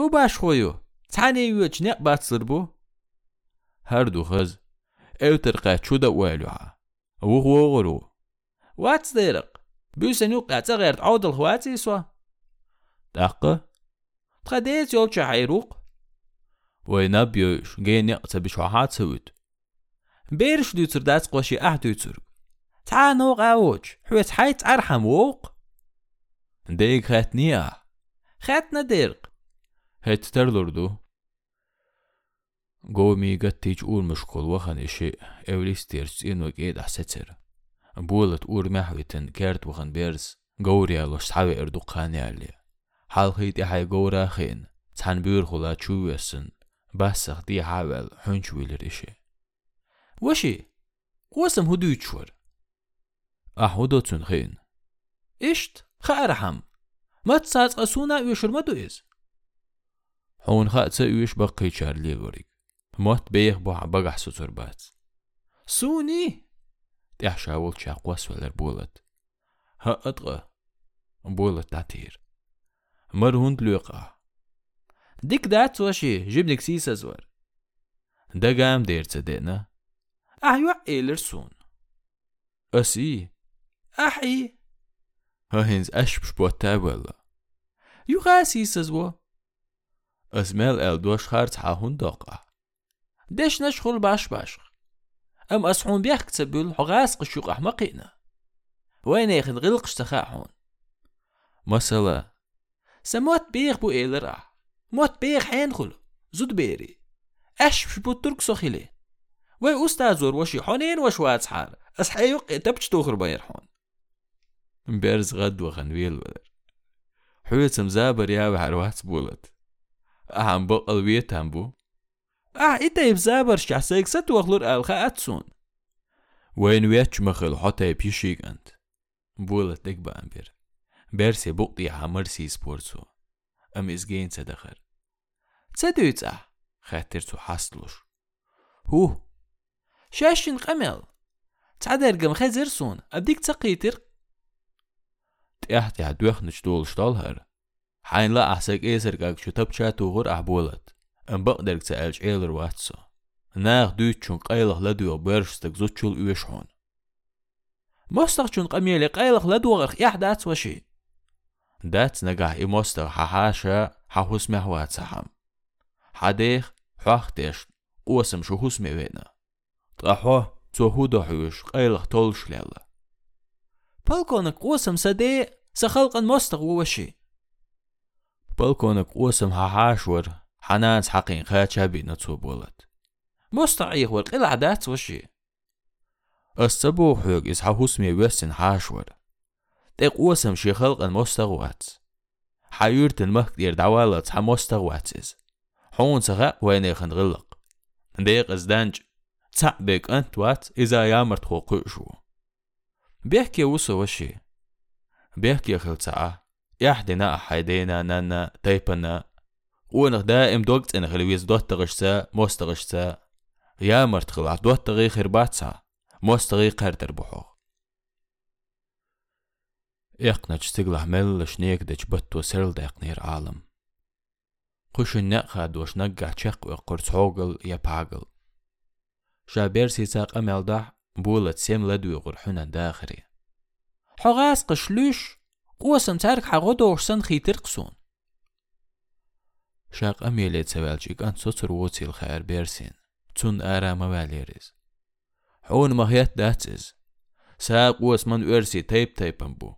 هو باش خويو تعني يوج نق باتسربو هردو خز اوتر قاتشو دا والوها وغو غرو. واتس ديرق بيسن يوقع تغير تعود الخواتي سوا. دقة تخديت يولش حيروق وينبيوش جين يقتا بشوحات سويت بيرش دوتر داس قوشي أح دوتر تا نوق أوج. حويت حيت أرحم ووق. Дей хэтния. Хэтна дирк. Хэттер лорду. გომიგა თიჭ ურმშყოლ ვახანიში ევლის თერს წინოკი დასეცერ ბულეთ ურმაჰვითენ გერტუღან ბერს გოურიალო შავე ერდუ ყანიალი ჰალხიტი ჰაი გოურახინ ცანბიურ ხოლა ჩუვესენ басах ди хавел хөнчвилер ише воши қосым худуйчвар а худоцун хин ишт خارحم. ما تساعد قسونا يوشر ما دويز حون خاتسا يوش بقي شارلي وريك موت بيخ بوح بقح ستر بات. سوني؟ تحشاول شاقوس ولر بولت. ها أطغى بولت تعتير مر هند لوقع. ديك دات وشي جبنك سيسا زور دا قام دير تصدقنا أحيو إيلر سون. أسي. أحي. أشبش بوتا ولا يو غاسي سزوا أسمال أل دوش خارت حاهون داقع ديش نشخل باش باش. أم أسحون بيخ كتبول حغاس قشوق أحمقينا وين يخن غلقش تخاحون مثلا سموت بيخ بو إيلر أح موت بيخ حين خلو زود بيري بش بو ترك سخيلي وي أستاذور وشي حونين وشوات حار. أسحيوق تبش توخر بيرحون مبارز غد وخن ويل ولر حويت مزابر يا بحروات بولت أهم بقل ويت هم بو. أه إتا يبزابر شحسيك ست وخلور ألخا أتسون. وين ويتش مخل حتى يبيشيك أنت. بولت دك بأمبر بيرسي بقطي حمرسي سبورتسو. أم إزجين سدخر تسدويت أه؟ خاطرتو حاصلوش. هو. شاشن قمل. تعدر قم خزرسون أبديك تقيتر تيحتي عدوخ نشتول شتالهر حين لا أحسك إيسر قاك شو تبشا توغر أحبولت en baqderk sa elch eeler watsa. Naag duut chun qaylah ladu a berstak zutchul ueshon. مستغ چون قميلي قيلق لدوغر يح دات وشي دات نجح إي مستغ ححاشا ححوس محوات سحم حديخ حاختيش قوسم شو حوس ميوينا طاحوه تو هودو حوش قيلق تولش ليلا بالكونك قوسم سدي سخلقا مستغ وشي بلكونك قوسم حاشور حنانس حقين خاتشابي نتسو بولت مستعيخ ورق العادات وشي السبو حوق إسحا حسمي وسن حاشور تيق قوسم شي خلقا مستغوات حيورت المهك دير دعوالات حا مستغواتز حون سغا وين غلق ديق ازدانج تسع بيك انت وات إذا يامرت خو قوشو بيحكي وسو وشي بيحكي خلصة يحدنا حيدينا نانا تيبنا ونغ دائم دوقت ان خلويز دوت تغشتا موس تغشتا يا مرت خلع دوت تغي خرباتسا موس تغي قردر بحو يقنج تغلح مل شنيك دج بطو سرل ديقنير عالم قش النقا دوش نقع چق وقرص حوغل يا باغل شابير سيساق امال دح بولت سيم لدو يغرحونا داخري حغاس قشلوش قوسن تارك حغودو وشسن خيترقسون شاق أميلي تسوالجيك أن سوتر ووتي الخير بيرسين تون آرا مواليريز حون مهيت داتز ساق وس من ورسي تيب تيب بو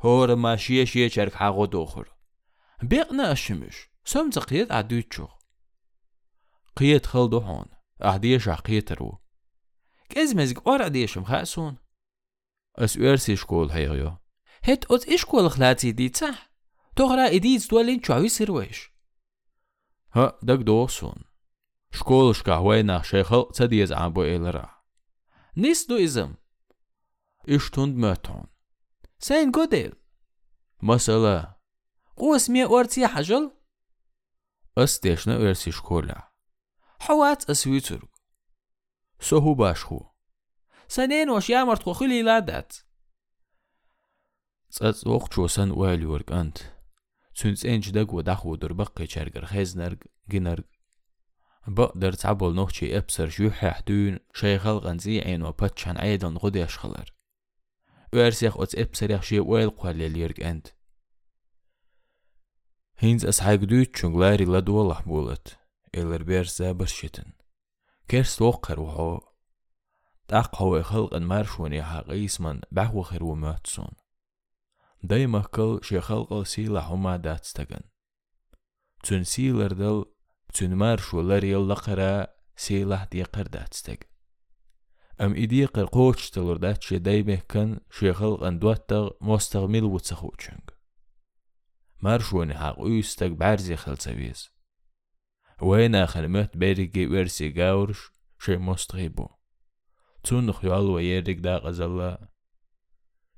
هور ما شيه شيه شارك حاغو دوخر بيقنا أشمش سوم تقيت عدوتشو قيت خلدو هون أهديش عقيترو كيز مزق ورع ديشم خاسون اس ورسي شكول هيغيو هت اوت اشكول خلاتي دي تصح تغرا إديز دولين شعوي سرويش ها دك دوسون شكول nach شيخل تديز عبو إلرا نيس دو إزم إش تند ماتون سين قدل مسألة قوس مية أورتي حجل أستيشنا أرسي شكولا حوات أسويتر سهو باشخو سنين وش يامرت خوخلي لادات تسأت وقت شو سن والي ورك أنت سنس إنج دق ودخ ودر بقي شرقر خيزنرق جنرق بقدر تعبول نوخشي أبصر شو حدون شي خلقن زي عين وبتشان عيدن غدي أشخلر وارسيخ أتس أبصر يخشي ويل قوال ليرق أنت هينز أسحاق دوت شنغلاري لدولح بولت إلر بيرس زابر شتن كيرس وقر وحو تاق هو خلق مارشوني حقيس من بحو خير وماتسون داي مكل شي خلق سيلا هما داتستغن تون سيلر دل تون مارشو لريل لقرا سيلا دي قرداتستغ ام إدي قرقوش تلور داتش داي مكن شي خلق دواتغ مستغمل وتسخوچنگ مارشوني حق يستغ بارزي خلصويز وين خلمت بيرجي ورسي جاورش شي مستغيبو تون خيال ويرك دا غزلا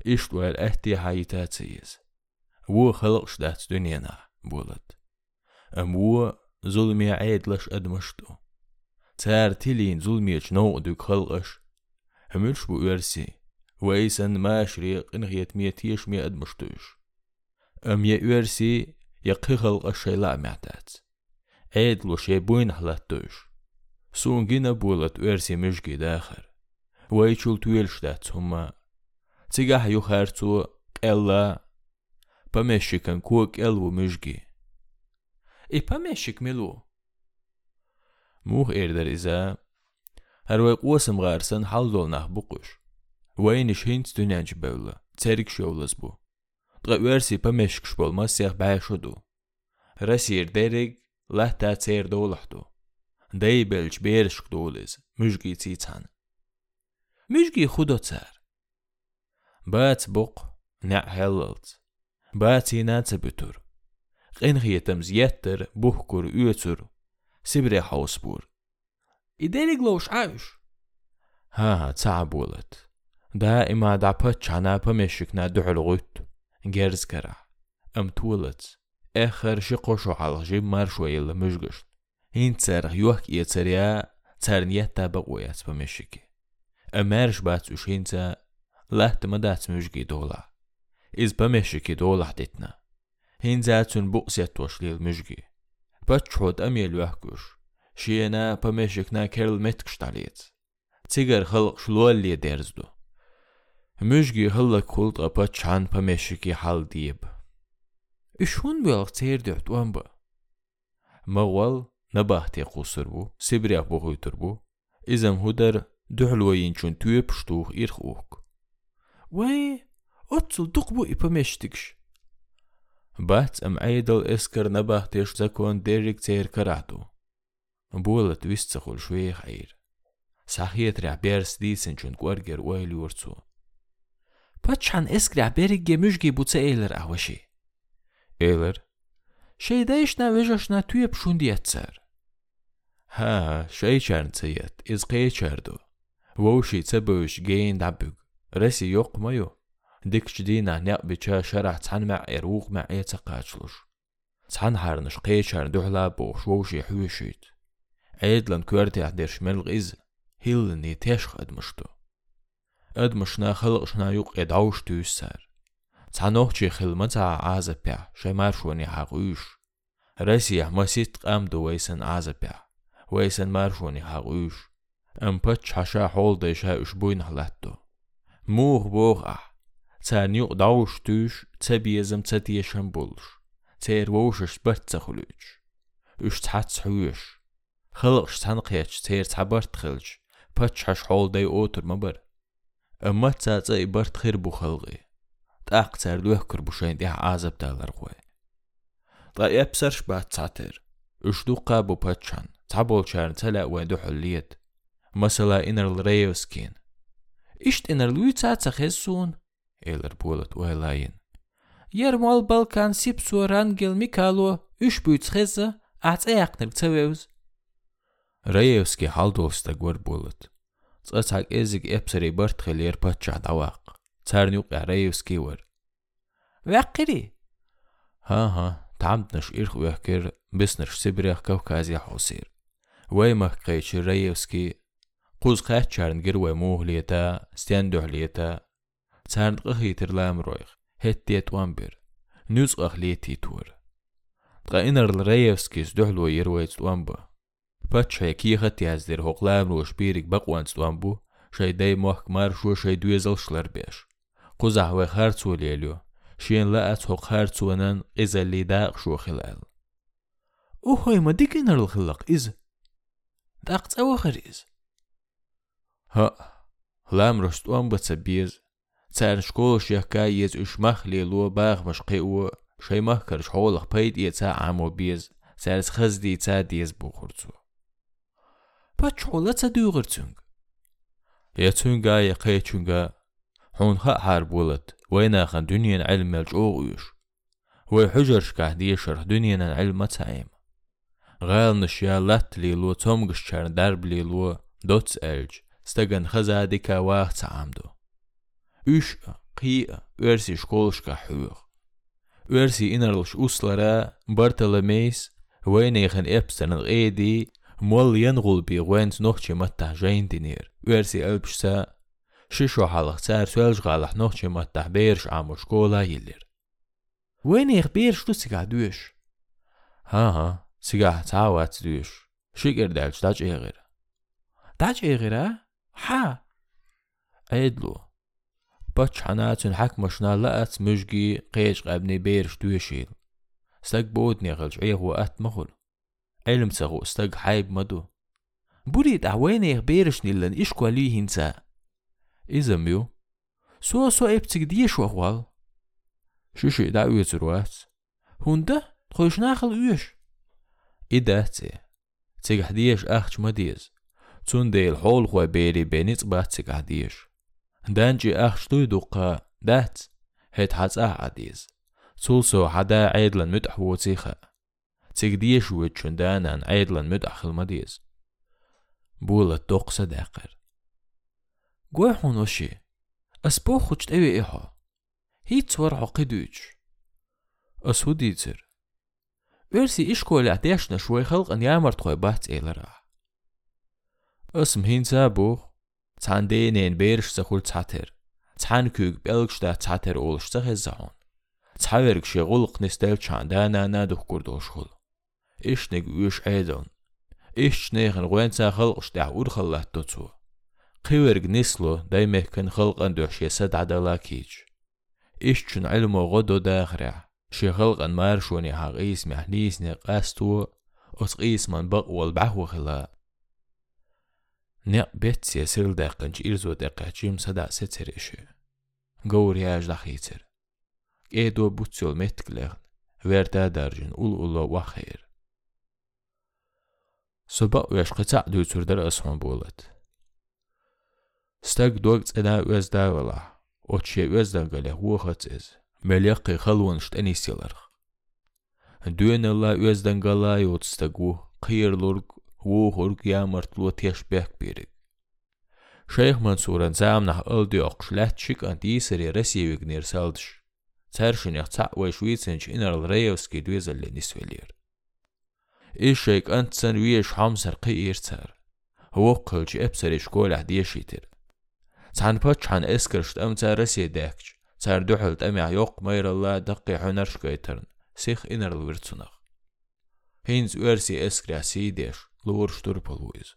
إشتو الأهتي حيتاتيز وو خلقش دات دنيانا بولت أم وو ظلمي عيد لش أدمشتو تار تلين ظلمي نو دوك خلقش هملش بو ورسي ويسن ما شريق إن غيت ميتيش مي أدمشتوش أم يأورسي يقي خلق الشيلا معتات عيد لو شي بوين حلاتوش سون جينا بولت ورسي مشجي داخر ويشول تويلش دات هما تيجاه يخارتو إلا بمشيكن كوك إلو مشجي إي بمشيك ملو موخ إردر إذا هروي قوسم غارسن حال دولناه بقوش وينش هينت دنيانج بولا تسرق شولز بو تغيرسي بمشكش بولما سيخ بايشودو رسير ديريق لا تا تسير دولحدو داي بلش بيرشك دولز. مشجي تيتان مشجي خودو تسار. بات بق نع هللت. باتي ناتبتر قنغي تمزيتر بوهكر يوتر سبري حوسبور إديريق لوش عايش ها ها تعبولت دائما دعبت عنا بمشكنا دعل غيت جرز كرا أم تولت. ехер ши қошу алғжи мар шуайлы мүжгүшт. Хин царх юах ие царя царният табак уяц помешики. Эмерш бац ушинца лахтма дац мүжги дола. Из помешики дола дитна. Хин зацун буксет тошлил мүжги. Пачход амел вахкуш. Шиена помешикна керл меткшталец. Цигар хылқ шулуалли дерзду. Мүжги хылла култ апа чан помешики хал диеб. خلق خلط أبتش عن بمشكي حال ديب إشون بيلغ تير دعت وانبا مغول نباهتي قصر بو سبريا بغيتر بو إذا هدر دحلوين شون توي بشتوخ إرخوك وي أتصل دقبو إبا مشتكش بات أم عيدل إسكر نباه تيش زكون ديريك تير كراتو بولت ويستخل شوي خير صحيت رع بيرس ديسن چون قورجر ويلي ورتو باتشان إسكر عبيرك جمشجي Eyler. Şeydeish na vejash na tu e pshundiat cer. Ha, şeyçern ceyet, iz e qeyçerdu. Voshi cebush gein dabug. Resi yok mayo. Dikç dina ne biça şerah tan ma eruq ma etaqaçluş. Tan harnış e qeyçern duhla bu voshi hüshit. Eydlan kwerti der şmel qiz. Hilni teş qadmışdu. Admışna xalqşna yuq edauş tüysər. أدمشتو أدمشنا خلقشنا يوق إدعوش تيسر تحنوح چي خلمتا عازة بيع شي مارشوني حقوش رسي مسيت قام دو ويسن عازة بيع ويسن مارشوني حقوش أم بتش حشا حول ديشا أشبوين حلاتو موغ بوغ أح تان يوق دعوش تيش تبيزم تتيشن بولش تير ووشش بتسخلوش اش تحت حوش خلقش تنقيتش تير تعبرت خلج بتش حش حول دي اوتر مبر اما تساتsa ibart خير بو خلقي تاق تار دوه كربوشين دي عازب تالر خوي طا يبسرش بات تاتر اش دوقا بو باتشان تعبول شارن ტახცერდვე ხკრბუშენტი აზაბდალარღვე ტაიაფსარ შბაცათერ უშდუყა ბოფაჩან ცაბოლჩარ ცალა ვენდო ჰულიეთ მასალა ინერლ რეიოსკინ იშტინერ ლუიცაცა ხესუნ ელერ ბოლოთ უელაინ. Ермол Балкан сипсу рангел Микало үшбүйцхэзэ ацэяхнэр цэвэвз. Раевски халдолста гор болот. Цацак эзик эпсэри бэртхэл ерпача давак. ريوسكي ور وقري ها ها تعمدنش إرخ ويحكر بسنش سبريخ كوكازي حوصير ويمه قيش ريوسكي قوز قاعد شارن جر وموه ليتا ستيندوح ليتا. تارن قخي ترلام رويخ هتيت وامبر نوز قخ ليتي تور تقا إنر الريوسكيس دوحلو يرويت وامبا باتش هي كي خطي هزدير هقلام روش بيرك بقوان ستوامبو شاي داي موحك مار شو شاي دويزل شلر بيش قوزح وي خارتو ليليو شين لقت هق خارتو ونن إذا اللي داق شو خلال أوهي ما ديك إنر الخلق إذا داقت أو خريز ها لام رشت وام بتسبيز تسار شكولش يحكا يز اش مخ ليلو باغ مش قيو شي مخ كرش حولق بيد يتسا عامو بيز سارس خزدي تسا ديز بوخرتو باتشولا تدوغرتونغ يتونغا يقيتونغا حون خا حار بولت وينا خان دنيا علم الجوغيش وي حجر شكاه دي شرح دنيا علم تايم غال نشيا لات ليلو تومغش شارن درب ليلو دوتس الج ستغن خزا ديكا واخ تعامدو üş qi versi şkolşka hüyür. Versi inarlış uslara Bartolomeys وينيخن إبسن الغيدي مول ينغل بي وين نوخشي متح جين دينير ويرسي ألبشتا ششو حلق سار سوالش غالح نوخشي متح بيرش عامو شكولا يلير وينيخ بيرش تو سيقع دوش ها ها سيقع تعوات دوش شكر دالش داج إيغير داج إيغير ها أيدلو باتش حناتن حكمشنا لقت مجگي قيش قبني بيرش دوشيل استق بودني غلج عيه وقت مخل علم سغو استق حايب مدو بريد عويني بيرشني لن إشكوا لي هنسا izlemiyor. Suasu eptik diye şu akval. Şu şey daha üyesi ruhat. Hunda koyuşun akıl üyeş. İdahti. Tigah diyeş ahç mı diyez. Tun değil hol koy beri benit baht tigah diyeş. Danci ahç duyduqa daht. Het haz ah adiz. Sulso hada aydlan mütahvu tiha. Tigdiyeş ve çündanan aydlan mütahıl mı diyez. Bulat 9 dakika. გვეჰუნოში ასბო ხუჭტევი ეჰო ჰიც ვარ აყიდუჩ ასუდიცერ ვერსი იშკოლა დეშნა შუე ხალყნი ამართყვება წელრა. ას მჰინცა ბო ცანდენენ ბერშ ზახურ ცათერ ცანქუგ პელგშდა ცათერ ოლშ ზახეზაონ ცავერგ შეღულყნის დევ ჩანდანანა დუხკურდოშხულ იშნეგ უეშ ედონ იშნეგ ღვენცა ხალყშდა ურხალათ დოცუ ويش قيورك نسلو داي مهكن خلق اندوش يسد عدلا كيج إيش چون علمو غدو داخرع شي خلق ان مارشوني حق إيس محنيس نقاستو أسقيس من بقوال بعو خلا نق بيت سيسيل داقنج إرزو داقا جيم سدا ستريشي Gaur yaaj dakhiter. Edo butsol metklern. Verda darjun ul ulla wakhir. Soba uyashqıca düçürdər asman bolat. Stag ستەرک دۆرچەدا ئۆزداوەڵا ئۆچێ ئۆزدەگەلە هوە خەچێز مەلێقی خەڵوەن شتەنی سێڵەرخ دوێنەڵا ئۆزدەنگەڵای ئۆتستەگو قیرلورگ وۆ هۆرگیا مەرتلوە تێش بێک بێرگ شەیخ منسوورەنجام نەح ئەڵدی ئۆقشلات چیک ئەندی سرێرە سێوێک نێرسەڵدش چەرشنێخ چاوەشوی چنج ئینەڕڕێوسکی دوێزە لە نیسوێلێر ئێشێک ئەند چەند ویش حەم سەرقی ئێرچەر هەوە قەلجی ئەپسەرێش کۆلە دێشی تر Цанпач хан эскэрш тэмцэ Россия дэгч. Цар дөхөл тэмя ёк мэйрэлла дэкки хунар шкэйтэрн. Сих инэрл вирцунах. Хинз уэрси эскря сидеш. Луур штурпал уиз.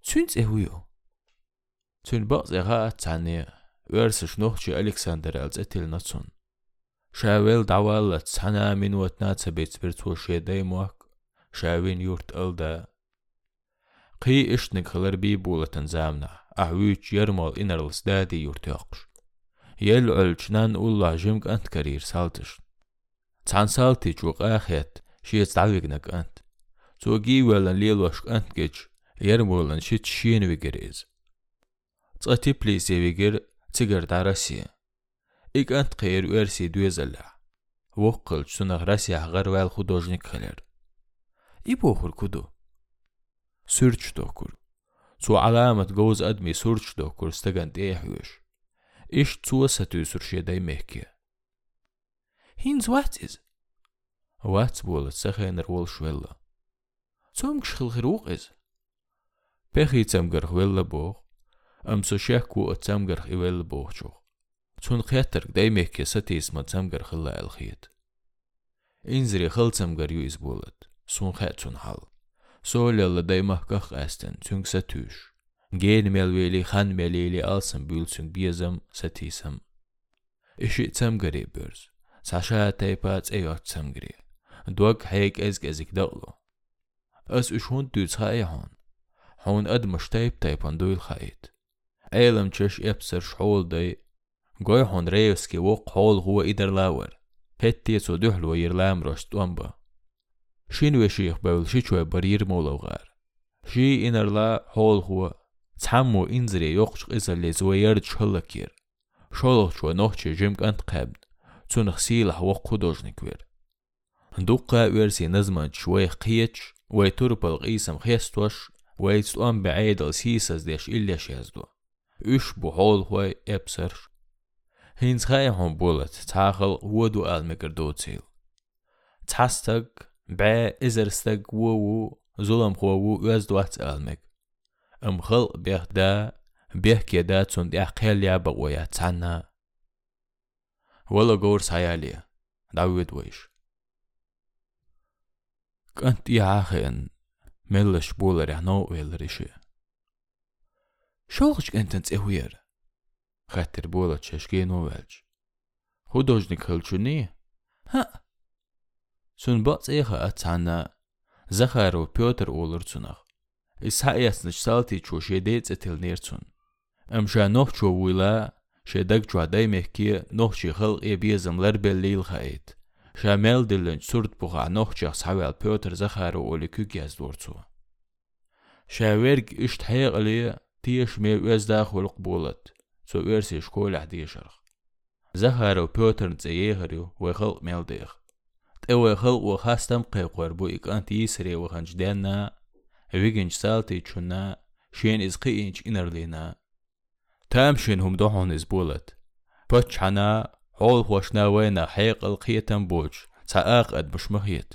Цүнц эхуё. Цүн баз эха цани. Уэрси шнохчи Александр алцэтил нацун. Шавел давал цана минуатна цэбэц бирцу шэдэй муак. Шавин юрт ылда. Қи ішнік қылыр бей болатын замна awich yermal inarls dadi yurtioqsh. Yel ölçnan ulla jim kant karir saltish. Can salti chuq ahet, shiets davigna kant. Zu gi welan lilwash kant gich, yermolan shit shien vigeriz. Tsati plisi viger tsigar darasi. Ik ant qir uersi duezalla. Woqqil sunaq rasi agar vel khudojnik khaler. Ibo khur kudu. Sürç dokur. Šo alamet gås admi surčdo, kurš tagad iehyös. Iš tuosätyys uršiedai mehkiä. Hins vatis. Vats vuolet sähäiner vuolšvella. Tsumkšhil hruqis. Pehi tsamgar hvella boh. Am so shehku at tsamgar hvella bohčuh. Tsun qetark dai mehkiä satis ma tsamgar khilla alkhiyat. Inzri khil tsamgar ju izbolat. Sun khä tsun hal. Soğlalı dayma kah esten tün satüş. Gen melveli han meleli alsın bülsün biyazam satisam. İşi tam gari börs. Saşa taypat eyot tam gari. Duak hayek ezg ezik dağlu. As üşhun düz hayahon. Hon admış tayp taypan duyul hayit. Eylem çeş epsir şhol day. Goy hon reyevski vok hol huwa iderlawer. Pettiyeso dühlü yirlam roşt uamba. შინვეში ხბევლში ჩვებრიერ მოლოღარ ში ინერლა ჰოლხუა ცამო ინზრე იოხჭყიზალე ზოიერ ჩოლაკერ შოლოხჩვა ნოხჩე ჟემკანტ ყებდ ცუნხ სილა ვოხუდოჟნიკვერ დუყა ვერსი ნაზმან შუე ხიეჩ ვეთურ ბალყისამ ხიესტვაშ ვეიცტვამ ბეედალ სისას დეშ ილეშეზდო üş bu holhoy epser hinz ხაი ჰომ ბოლეთ ცახალ უოდო ალმეკრდოცილ ცასტაგ السيسز ديش إلا شيزدو إش بحول هوي إبسرش هينز خاي هون بولت تاخل ودو آل مكر دوتسيل تحستق بع إزرستق وو ظلم خو وزدوات آلمك أم خل بيخ دا بيخ كيدا تون دي أقيل يا بغويا تانا ولا غور ساياليا داويد ويش كنت يعاخين ملش بولر يحنو ويلريشي شوغش كنت تسيوير خاطر بولت ششكين ووالج خدوجنك خلشوني ها Сунбац эха ацана. Захаров Пётр олырцунах. Исхаиасныч салти чо шеде цетилнерцун. Амшанов чо уйла шедаг чуадай мехки нох шихыл эбезымлар беллил хаит. Шамел дилынч сурт буға нох чах савел Пётр Захаров олику гездорцу. Шаверг ишт хайғли тиеш ме өзда хулқ болат. Со өрсеш колах дешарх. Захаров Пётрн цеегырю вехыл мелдех. بولت سو ارسي شكول عدي شرخ زهر وبيوتر نتسيهريو ويخلق ميلديخ تقوى خلق وخاستم قيقور بو إك أنت يسري وخنج دانا ويجنج سالتي تشونا شين إز قينج إنرلينا تامشين هم دوحون إز بولت بوتش حنا حول خوشنا وينا حيق القيتم بوج تاق أد مش مخيت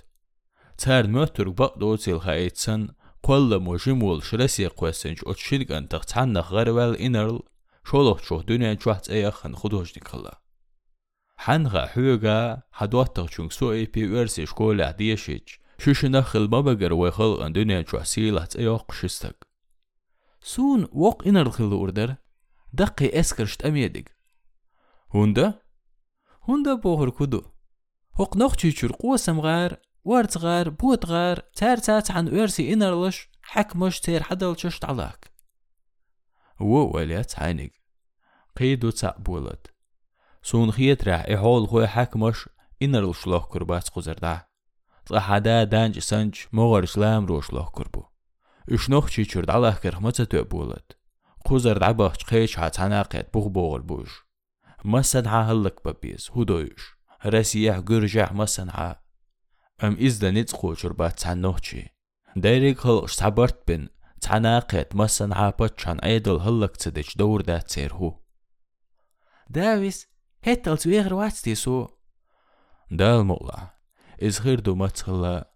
تار موتر بقدو تيل خايتسن قل موجمول شرسي قوسنج أتشيلك أن تختحن غير إنرل شولوخ شوخ دنيا جوحت ايخن خدوش نكلا حنغا حوغا حدواتغ چونگ سوئي بي ورسي شكولا ديشيج شوشنا خل مبغر ويخل ان دنيا جوح سيلات ايوق شستك سون وق انر خل اوردر دقي اسكرشت اميدك هوندا هوندا بوهر كدو هوق نوخ تشيشور قوة سمغار وارت غار بوت غار تار تات عن ورسي انرلش حك مش تير حدل ششت علاك وولات عينك قيدو بولد سون خيت راح إحول خوي حكمش إنر شلوخ كربات قزردا طحدا دانج سنج مغر سلام روش لوخ كربو إشنوخ چي چرد الله كرخمتة بولد قزر دعبخ قيش هاتعناقيت بوغ بوغل بوش مسن هلك ببيز هدويش رسيح قرجح مسن أم إزدا نتقو شربات تعنوخشي دايريك هل صبرت بن تعناقيت مسن عابت شان ايدل هلك تدج دور دا تسيرهو داويس هتل سويغر واتستي سو دال مولا إز خير دو متخلا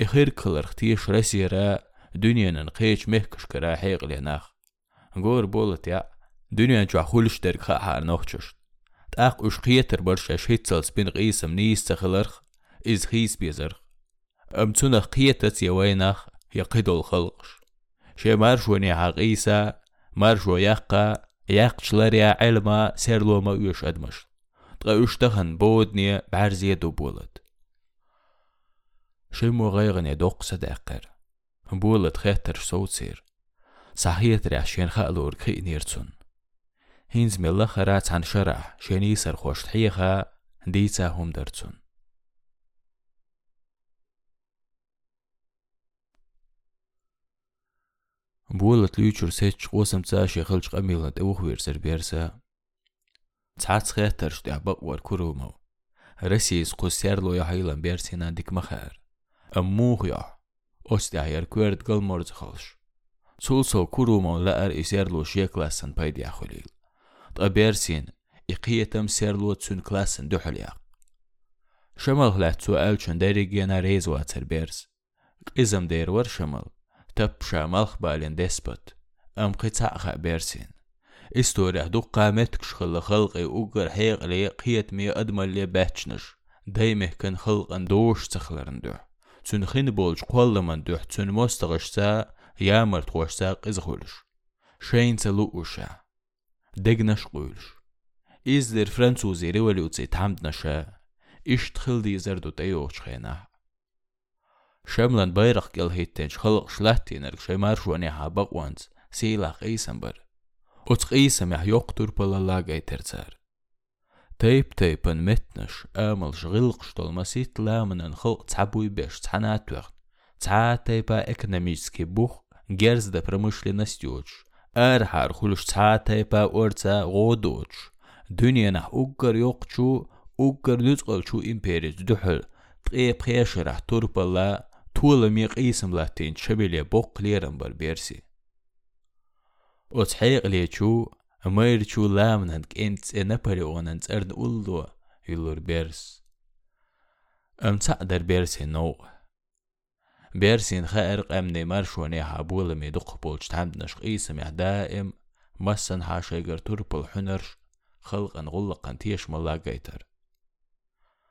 إخير كلر ختيش رسيرا دنيا نقيش مهكش كرا حيق لناخ غور بولت يا دنيا جوا خولش درك خاحار نوخشش تاق اش قيتر برشا شيتسل سبين قيسم نيس تخلرخ إز خيس بيزرخ أم تنا قيتت يوينخ يقيدو الخلقش شي مارشوني حقيسا Яхчларя айлма серлома үш адмаш. Тға үш тахын бодне бәрзе ду болад. Шыму ғайғыне доқса дәққар. Болад хәттір соуцер. Сахиет рәшен халур кейнерцун. Хинз милла хара цаншара шени сархоштхиха дейца хумдарцун. ბუელათ ლიუჩურ სეჩ ყოსამცა შეხელჭყა მილანტე უხვირსერ ბერსა ცაცხეთერშტი აბაყვარ ქურუმო რესის ყოსიარლო იაილან ბერსინა დიკმახარ ამუხია ოსტი აიერ კვერდ გალმორცხალშ სულსო ქურუმო ლაარ ისერლო შეკლასან пайდი ახოლილ ტაბერსინ იყიეთამ სერლო ცუნ კლასან დუჰლია შემალ ჰლაცუ ალჩუნ დერიგენა რეზვა ცერბერს ყიზამ დერვარ შემალ لو شيا كلاسن بايدي أخليل طبيرسين إقيتم سير لو تسون كلاسن دوحلياق شمال هلات سؤال چون داري جينا ريز واتر بيرس إزم دير ور شمال تبشا ملخ بالين ديسبوت أم قطع خبرسين استوري دو قامتك شخل خلقي اوغر حيق لي قيت مي أدمل لي شملن بايرق قلهيتنش خلق شلاتينر شمار شواني حابق وانس سيلاق ايسنبر وتق ايسم يحيوقتر بلالاق ايترزار تيب تيبن متنش آمل شغلق شتولمسيت لامنن خلق تسعبوي بيش تحنات وقت تسعا تيبا экономический бух герз да промышленностёч, әрхар хулшца тайпа орца годоч. Дүниена уггар йоқчу, уггар дүзгөлчу империз дүхл. Тғе пхешра турпала طول ميقيسم لاتين شبيلي بوق ليرن بربيرسي وتحيق ليشو أمير شو لامنانك انت نبري وننت ارن أولو يلور بيرس أم تقدر بيرسي نو بيرسين خائر قمني مرشوني حابول ميدق بولش تحمدنش قيسم دائم مسن حاشيقر تربل حنرش خلقا غلقا تيش ملا قيتر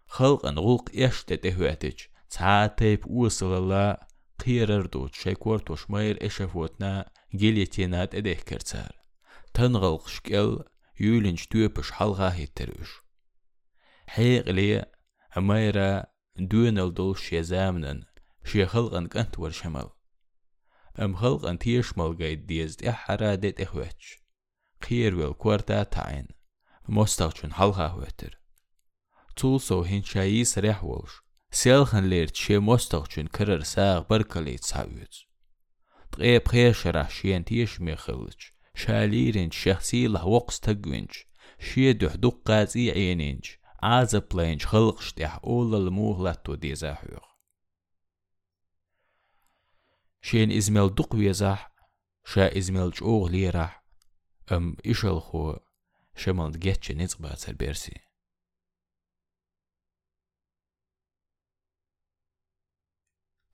خلقا غلق يشتت اهواتج ساعتيب وصللا قيرردو تشيكورتو شمير إشفوتنا جيليتينات إديه كرتسار تنغلق شكل يولنش توبش حلغا هيتروش حيق لي أميرا دون الدول شي زامنن شي خلقن كنت ورشمل أم خلقن تيشمل قايد ديزد إحرا ديت إخواتش خير ويل كورتا تعين مستغشن حلغا هوتر تولسو هين სელხენ ლერ შემოსტოხჩუნ ქრერ სააღ ბერკლი ცავიუც ტყე ფეშერა შიენტიეშ მეხელუჩ შალირენ შეხსილა ვოყს თგვინჩ შიე დუჰდუყ ყაზი იანინჩ აზა პლენჩ ხალყშ ტიჰ ოლალ მუღლა თუ დეზაჰუღ შენ იზმელ დუყ ვიეზაჰ შა იზმელ ჭუღ ლიერაჰ ამ იშალხო შემალ გეთჩე ნეწყბაცერ ბერსი